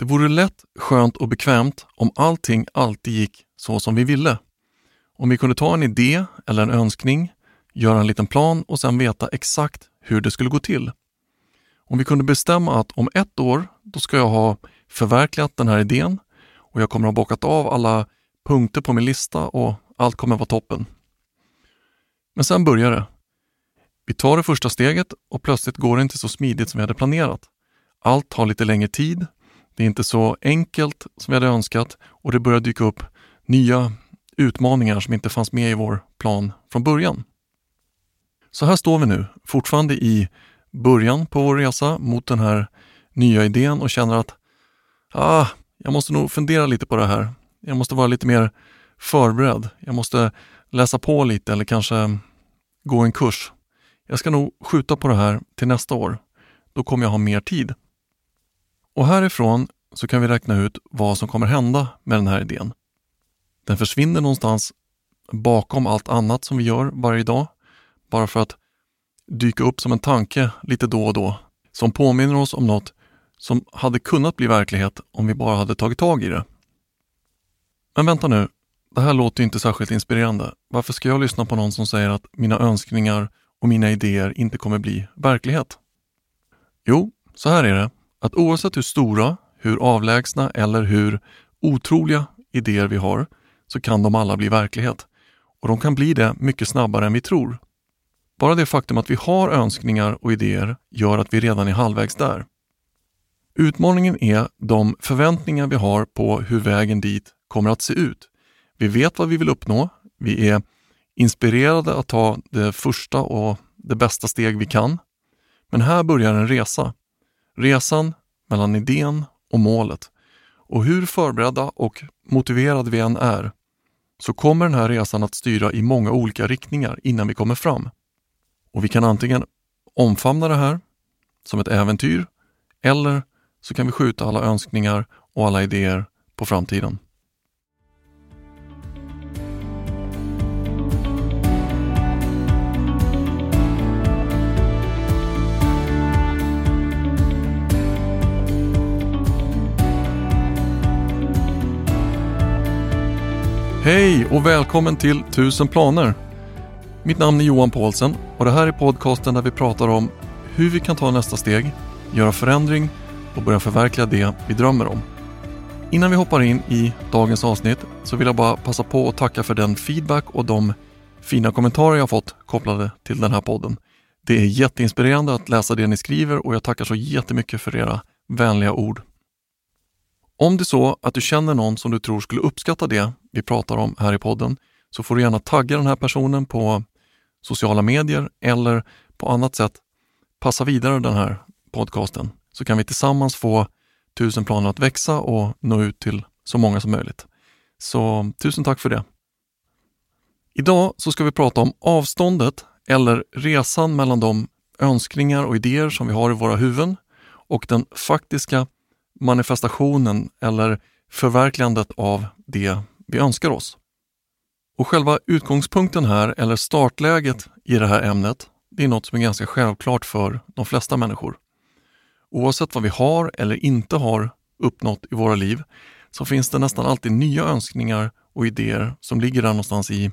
Det vore lätt, skönt och bekvämt om allting alltid gick så som vi ville. Om vi kunde ta en idé eller en önskning, göra en liten plan och sedan veta exakt hur det skulle gå till. Om vi kunde bestämma att om ett år, då ska jag ha förverkligat den här idén och jag kommer ha bockat av alla punkter på min lista och allt kommer vara toppen. Men sen börjar det. Vi tar det första steget och plötsligt går det inte så smidigt som vi hade planerat. Allt tar lite längre tid, det är inte så enkelt som vi hade önskat och det börjar dyka upp nya utmaningar som inte fanns med i vår plan från början. Så här står vi nu, fortfarande i början på vår resa mot den här nya idén och känner att ah, jag måste nog fundera lite på det här. Jag måste vara lite mer förberedd. Jag måste läsa på lite eller kanske gå en kurs. Jag ska nog skjuta på det här till nästa år. Då kommer jag ha mer tid. Och härifrån så kan vi räkna ut vad som kommer hända med den här idén. Den försvinner någonstans bakom allt annat som vi gör varje dag, bara för att dyka upp som en tanke lite då och då, som påminner oss om något som hade kunnat bli verklighet om vi bara hade tagit tag i det. Men vänta nu, det här låter inte särskilt inspirerande. Varför ska jag lyssna på någon som säger att mina önskningar och mina idéer inte kommer bli verklighet? Jo, så här är det, att oavsett hur stora, hur avlägsna eller hur otroliga idéer vi har så kan de alla bli verklighet. Och de kan bli det mycket snabbare än vi tror. Bara det faktum att vi har önskningar och idéer gör att vi redan är halvvägs där. Utmaningen är de förväntningar vi har på hur vägen dit kommer att se ut. Vi vet vad vi vill uppnå. Vi är inspirerade att ta det första och det bästa steg vi kan. Men här börjar en resa. Resan mellan idén och målet. Och hur förberedda och motiverade vi än är så kommer den här resan att styra i många olika riktningar innan vi kommer fram. Och vi kan antingen omfamna det här som ett äventyr eller så kan vi skjuta alla önskningar och alla idéer på framtiden. Hej och välkommen till 1000 planer. Mitt namn är Johan Paulsen och det här är podcasten där vi pratar om hur vi kan ta nästa steg, göra förändring och börja förverkliga det vi drömmer om. Innan vi hoppar in i dagens avsnitt så vill jag bara passa på att tacka för den feedback och de fina kommentarer jag fått kopplade till den här podden. Det är jätteinspirerande att läsa det ni skriver och jag tackar så jättemycket för era vänliga ord. Om det är så att du känner någon som du tror skulle uppskatta det vi pratar om här i podden så får du gärna tagga den här personen på sociala medier eller på annat sätt passa vidare den här podcasten så kan vi tillsammans få tusen planer att växa och nå ut till så många som möjligt. Så tusen tack för det. Idag så ska vi prata om avståndet eller resan mellan de önskningar och idéer som vi har i våra huvuden och den faktiska manifestationen eller förverkligandet av det vi önskar oss. Och själva utgångspunkten här, eller startläget i det här ämnet, det är något som är ganska självklart för de flesta människor. Oavsett vad vi har eller inte har uppnått i våra liv så finns det nästan alltid nya önskningar och idéer som ligger där någonstans i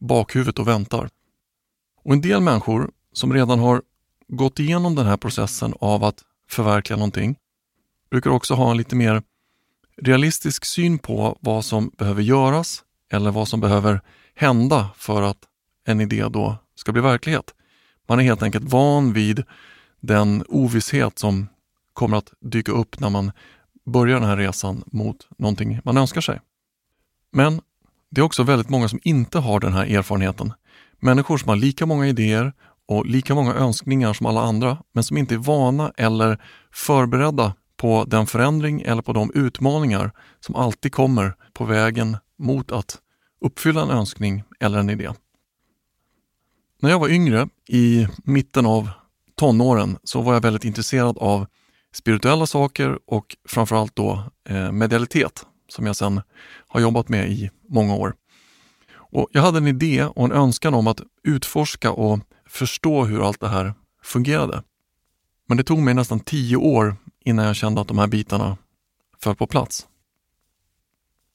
bakhuvudet och väntar. Och en del människor som redan har gått igenom den här processen av att förverkliga någonting brukar också ha en lite mer realistisk syn på vad som behöver göras eller vad som behöver hända för att en idé då ska bli verklighet. Man är helt enkelt van vid den ovisshet som kommer att dyka upp när man börjar den här resan mot någonting man önskar sig. Men det är också väldigt många som inte har den här erfarenheten. Människor som har lika många idéer och lika många önskningar som alla andra, men som inte är vana eller förberedda på den förändring eller på de utmaningar som alltid kommer på vägen mot att uppfylla en önskning eller en idé. När jag var yngre, i mitten av tonåren, så var jag väldigt intresserad av spirituella saker och framförallt då eh, medialitet som jag sedan har jobbat med i många år. Och Jag hade en idé och en önskan om att utforska och förstå hur allt det här fungerade. Men det tog mig nästan tio år innan jag kände att de här bitarna föll på plats.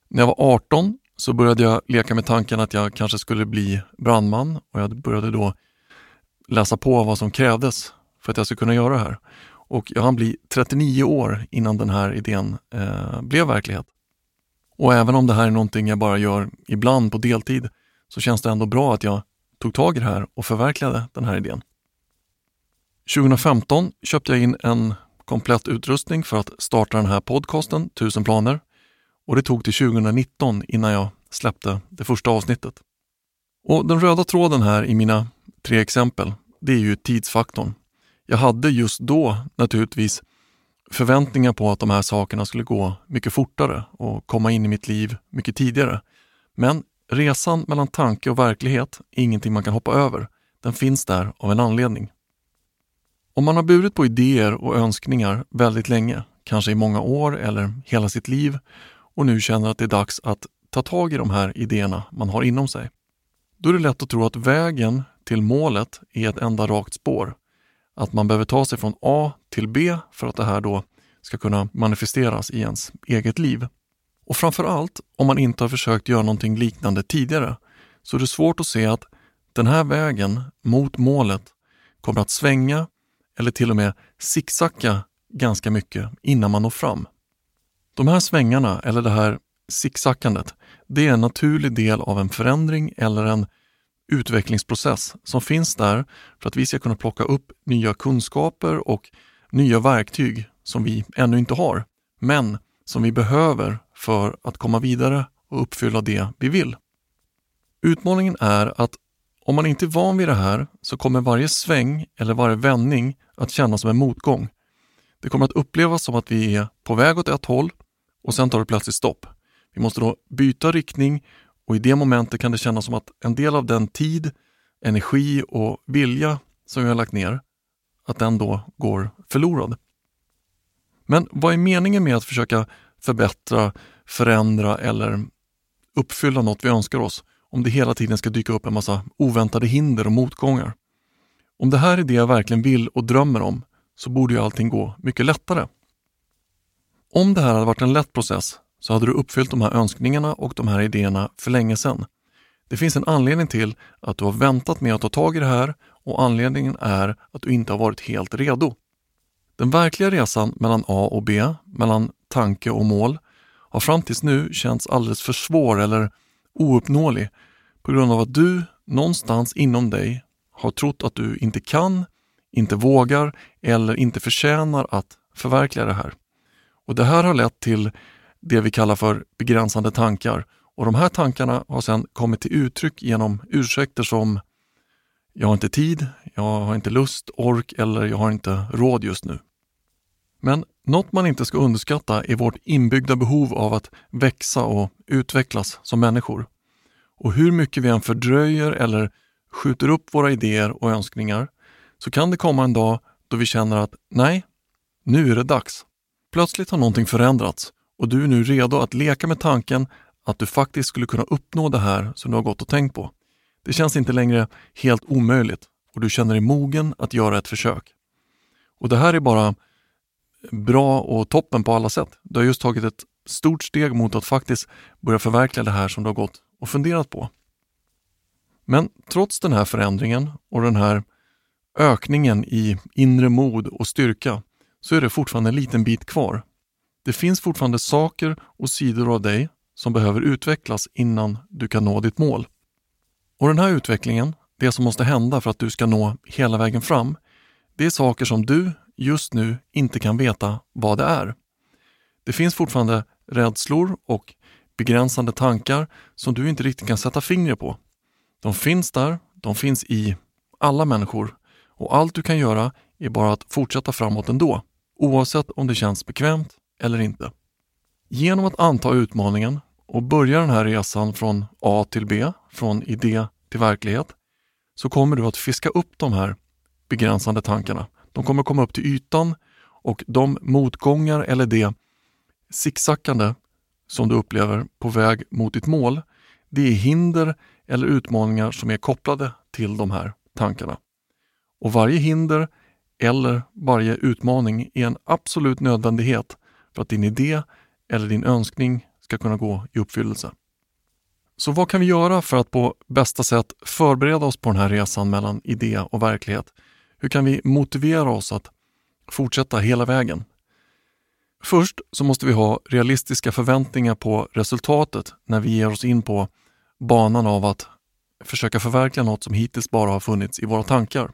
När jag var 18 så började jag leka med tanken att jag kanske skulle bli brandman och jag började då läsa på vad som krävdes för att jag skulle kunna göra det här. Och jag hann bli 39 år innan den här idén eh, blev verklighet. Och även om det här är någonting jag bara gör ibland på deltid så känns det ändå bra att jag tog tag i det här och förverkligade den här idén. 2015 köpte jag in en komplett utrustning för att starta den här podcasten, 1000 planer. Och det tog till 2019 innan jag släppte det första avsnittet. Och Den röda tråden här i mina tre exempel, det är ju tidsfaktorn. Jag hade just då naturligtvis förväntningar på att de här sakerna skulle gå mycket fortare och komma in i mitt liv mycket tidigare. Men resan mellan tanke och verklighet är ingenting man kan hoppa över. Den finns där av en anledning. Om man har burit på idéer och önskningar väldigt länge, kanske i många år eller hela sitt liv och nu känner att det är dags att ta tag i de här idéerna man har inom sig. Då är det lätt att tro att vägen till målet är ett enda rakt spår. Att man behöver ta sig från A till B för att det här då ska kunna manifesteras i ens eget liv. Och framför allt om man inte har försökt göra någonting liknande tidigare så är det svårt att se att den här vägen mot målet kommer att svänga eller till och med zigzacka ganska mycket innan man når fram. De här svängarna, eller det här zigzackandet, det är en naturlig del av en förändring eller en utvecklingsprocess som finns där för att vi ska kunna plocka upp nya kunskaper och nya verktyg som vi ännu inte har, men som vi behöver för att komma vidare och uppfylla det vi vill. Utmaningen är att om man inte är van vid det här så kommer varje sväng eller varje vändning att kännas som en motgång. Det kommer att upplevas som att vi är på väg åt ett håll och sen tar det plötsligt stopp. Vi måste då byta riktning och i det momentet kan det kännas som att en del av den tid, energi och vilja som vi har lagt ner, att den då går förlorad. Men vad är meningen med att försöka förbättra, förändra eller uppfylla något vi önskar oss om det hela tiden ska dyka upp en massa oväntade hinder och motgångar? Om det här är det jag verkligen vill och drömmer om så borde ju allting gå mycket lättare. Om det här hade varit en lätt process så hade du uppfyllt de här önskningarna och de här idéerna för länge sedan. Det finns en anledning till att du har väntat med att ta tag i det här och anledningen är att du inte har varit helt redo. Den verkliga resan mellan A och B, mellan tanke och mål, har fram tills nu känts alldeles för svår eller ouppnåelig på grund av att du någonstans inom dig har trott att du inte kan, inte vågar eller inte förtjänar att förverkliga det här. Och Det här har lett till det vi kallar för begränsande tankar. Och De här tankarna har sedan kommit till uttryck genom ursäkter som jag har inte tid, jag har inte lust, ork eller jag har inte råd just nu. Men något man inte ska underskatta är vårt inbyggda behov av att växa och utvecklas som människor. Och hur mycket vi än fördröjer eller skjuter upp våra idéer och önskningar så kan det komma en dag då vi känner att nej, nu är det dags. Plötsligt har någonting förändrats och du är nu redo att leka med tanken att du faktiskt skulle kunna uppnå det här som du har gått och tänkt på. Det känns inte längre helt omöjligt och du känner dig mogen att göra ett försök. Och Det här är bara bra och toppen på alla sätt. Du har just tagit ett stort steg mot att faktiskt börja förverkliga det här som du har gått och funderat på. Men trots den här förändringen och den här ökningen i inre mod och styrka så är det fortfarande en liten bit kvar. Det finns fortfarande saker och sidor av dig som behöver utvecklas innan du kan nå ditt mål. Och den här utvecklingen, det som måste hända för att du ska nå hela vägen fram, det är saker som du just nu inte kan veta vad det är. Det finns fortfarande rädslor och begränsande tankar som du inte riktigt kan sätta fingret på. De finns där, de finns i alla människor och allt du kan göra är bara att fortsätta framåt ändå, oavsett om det känns bekvämt eller inte. Genom att anta utmaningen och börja den här resan från A till B, från idé till verklighet, så kommer du att fiska upp de här begränsande tankarna. De kommer komma upp till ytan och de motgångar eller det sicksackande som du upplever på väg mot ditt mål, det är hinder eller utmaningar som är kopplade till de här tankarna. Och varje hinder eller varje utmaning är en absolut nödvändighet för att din idé eller din önskning ska kunna gå i uppfyllelse. Så vad kan vi göra för att på bästa sätt förbereda oss på den här resan mellan idé och verklighet? Hur kan vi motivera oss att fortsätta hela vägen? Först så måste vi ha realistiska förväntningar på resultatet när vi ger oss in på banan av att försöka förverkliga något som hittills bara har funnits i våra tankar.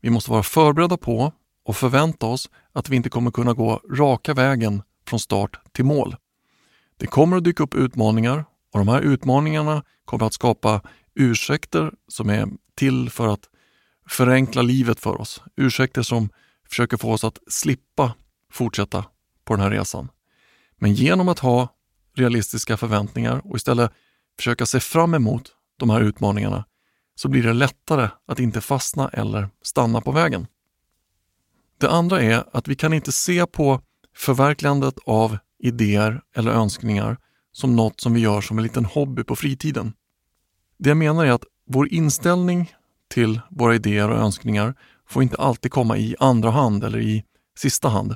Vi måste vara förberedda på och förvänta oss att vi inte kommer kunna gå raka vägen från start till mål. Det kommer att dyka upp utmaningar och de här utmaningarna kommer att skapa ursäkter som är till för att förenkla livet för oss. Ursäkter som försöker få oss att slippa fortsätta på den här resan. Men genom att ha realistiska förväntningar och istället försöka se fram emot de här utmaningarna så blir det lättare att inte fastna eller stanna på vägen. Det andra är att vi kan inte se på förverkligandet av idéer eller önskningar som något som vi gör som en liten hobby på fritiden. Det jag menar är att vår inställning till våra idéer och önskningar får inte alltid komma i andra hand eller i sista hand.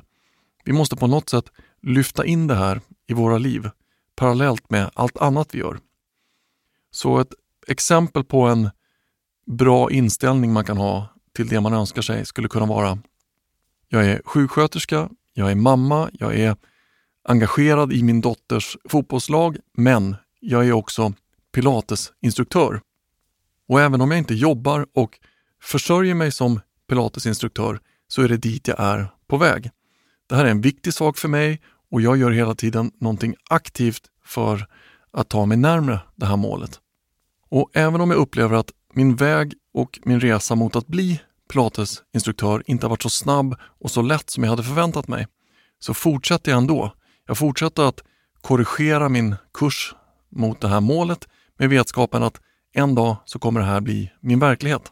Vi måste på något sätt lyfta in det här i våra liv parallellt med allt annat vi gör. Så ett exempel på en bra inställning man kan ha till det man önskar sig skulle kunna vara Jag är sjuksköterska, jag är mamma, jag är engagerad i min dotters fotbollslag, men jag är också pilatesinstruktör. Och även om jag inte jobbar och försörjer mig som pilatesinstruktör så är det dit jag är på väg. Det här är en viktig sak för mig och jag gör hela tiden någonting aktivt för att ta mig närmre det här målet. Och även om jag upplever att min väg och min resa mot att bli pilatesinstruktör inte har varit så snabb och så lätt som jag hade förväntat mig, så fortsätter jag ändå. Jag fortsätter att korrigera min kurs mot det här målet med vetskapen att en dag så kommer det här bli min verklighet.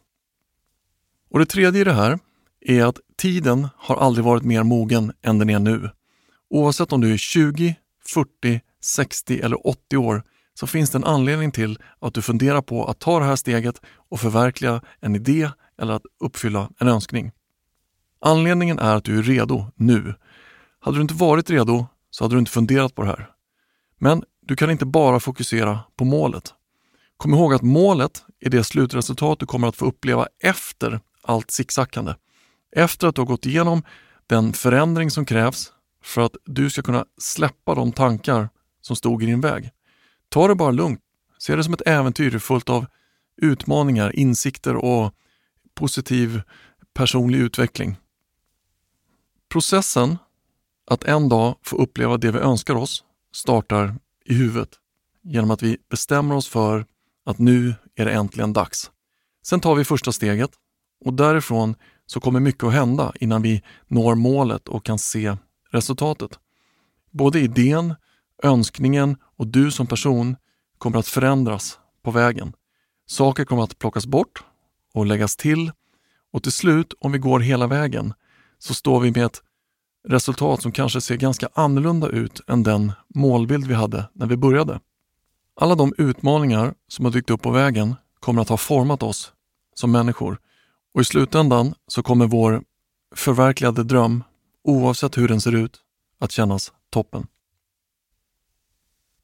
Och Det tredje i det här är att tiden har aldrig varit mer mogen än den är nu. Oavsett om du är 20, 40, 60 eller 80 år så finns det en anledning till att du funderar på att ta det här steget och förverkliga en idé eller att uppfylla en önskning. Anledningen är att du är redo nu. Hade du inte varit redo så hade du inte funderat på det här. Men du kan inte bara fokusera på målet. Kom ihåg att målet är det slutresultat du kommer att få uppleva efter allt zigzackande. Efter att du har gått igenom den förändring som krävs för att du ska kunna släppa de tankar som stod i din väg. Ta det bara lugnt. Se det som ett äventyr fullt av utmaningar, insikter och positiv personlig utveckling. Processen att en dag få uppleva det vi önskar oss startar i huvudet genom att vi bestämmer oss för att nu är det äntligen dags. Sen tar vi första steget och därifrån så kommer mycket att hända innan vi når målet och kan se resultatet. Både idén, önskningen och du som person kommer att förändras på vägen. Saker kommer att plockas bort och läggas till och till slut, om vi går hela vägen, så står vi med ett resultat som kanske ser ganska annorlunda ut än den målbild vi hade när vi började. Alla de utmaningar som har dykt upp på vägen kommer att ha format oss som människor och i slutändan så kommer vår förverkligade dröm, oavsett hur den ser ut, att kännas toppen.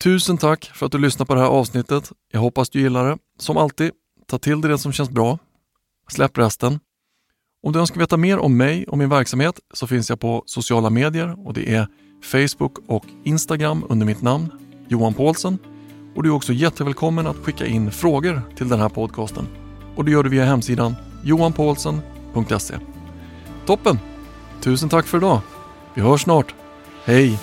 Tusen tack för att du lyssnade på det här avsnittet. Jag hoppas du gillar det. Som alltid, ta till dig det som känns bra. Släpp resten. Om du önskar veta mer om mig och min verksamhet så finns jag på sociala medier och det är Facebook och Instagram under mitt namn, Johan Paulsen. Och du är också jättevälkommen att skicka in frågor till den här podcasten. Och det gör du via hemsidan johanpaulsen.se. Toppen! Tusen tack för idag. Vi hörs snart. Hej!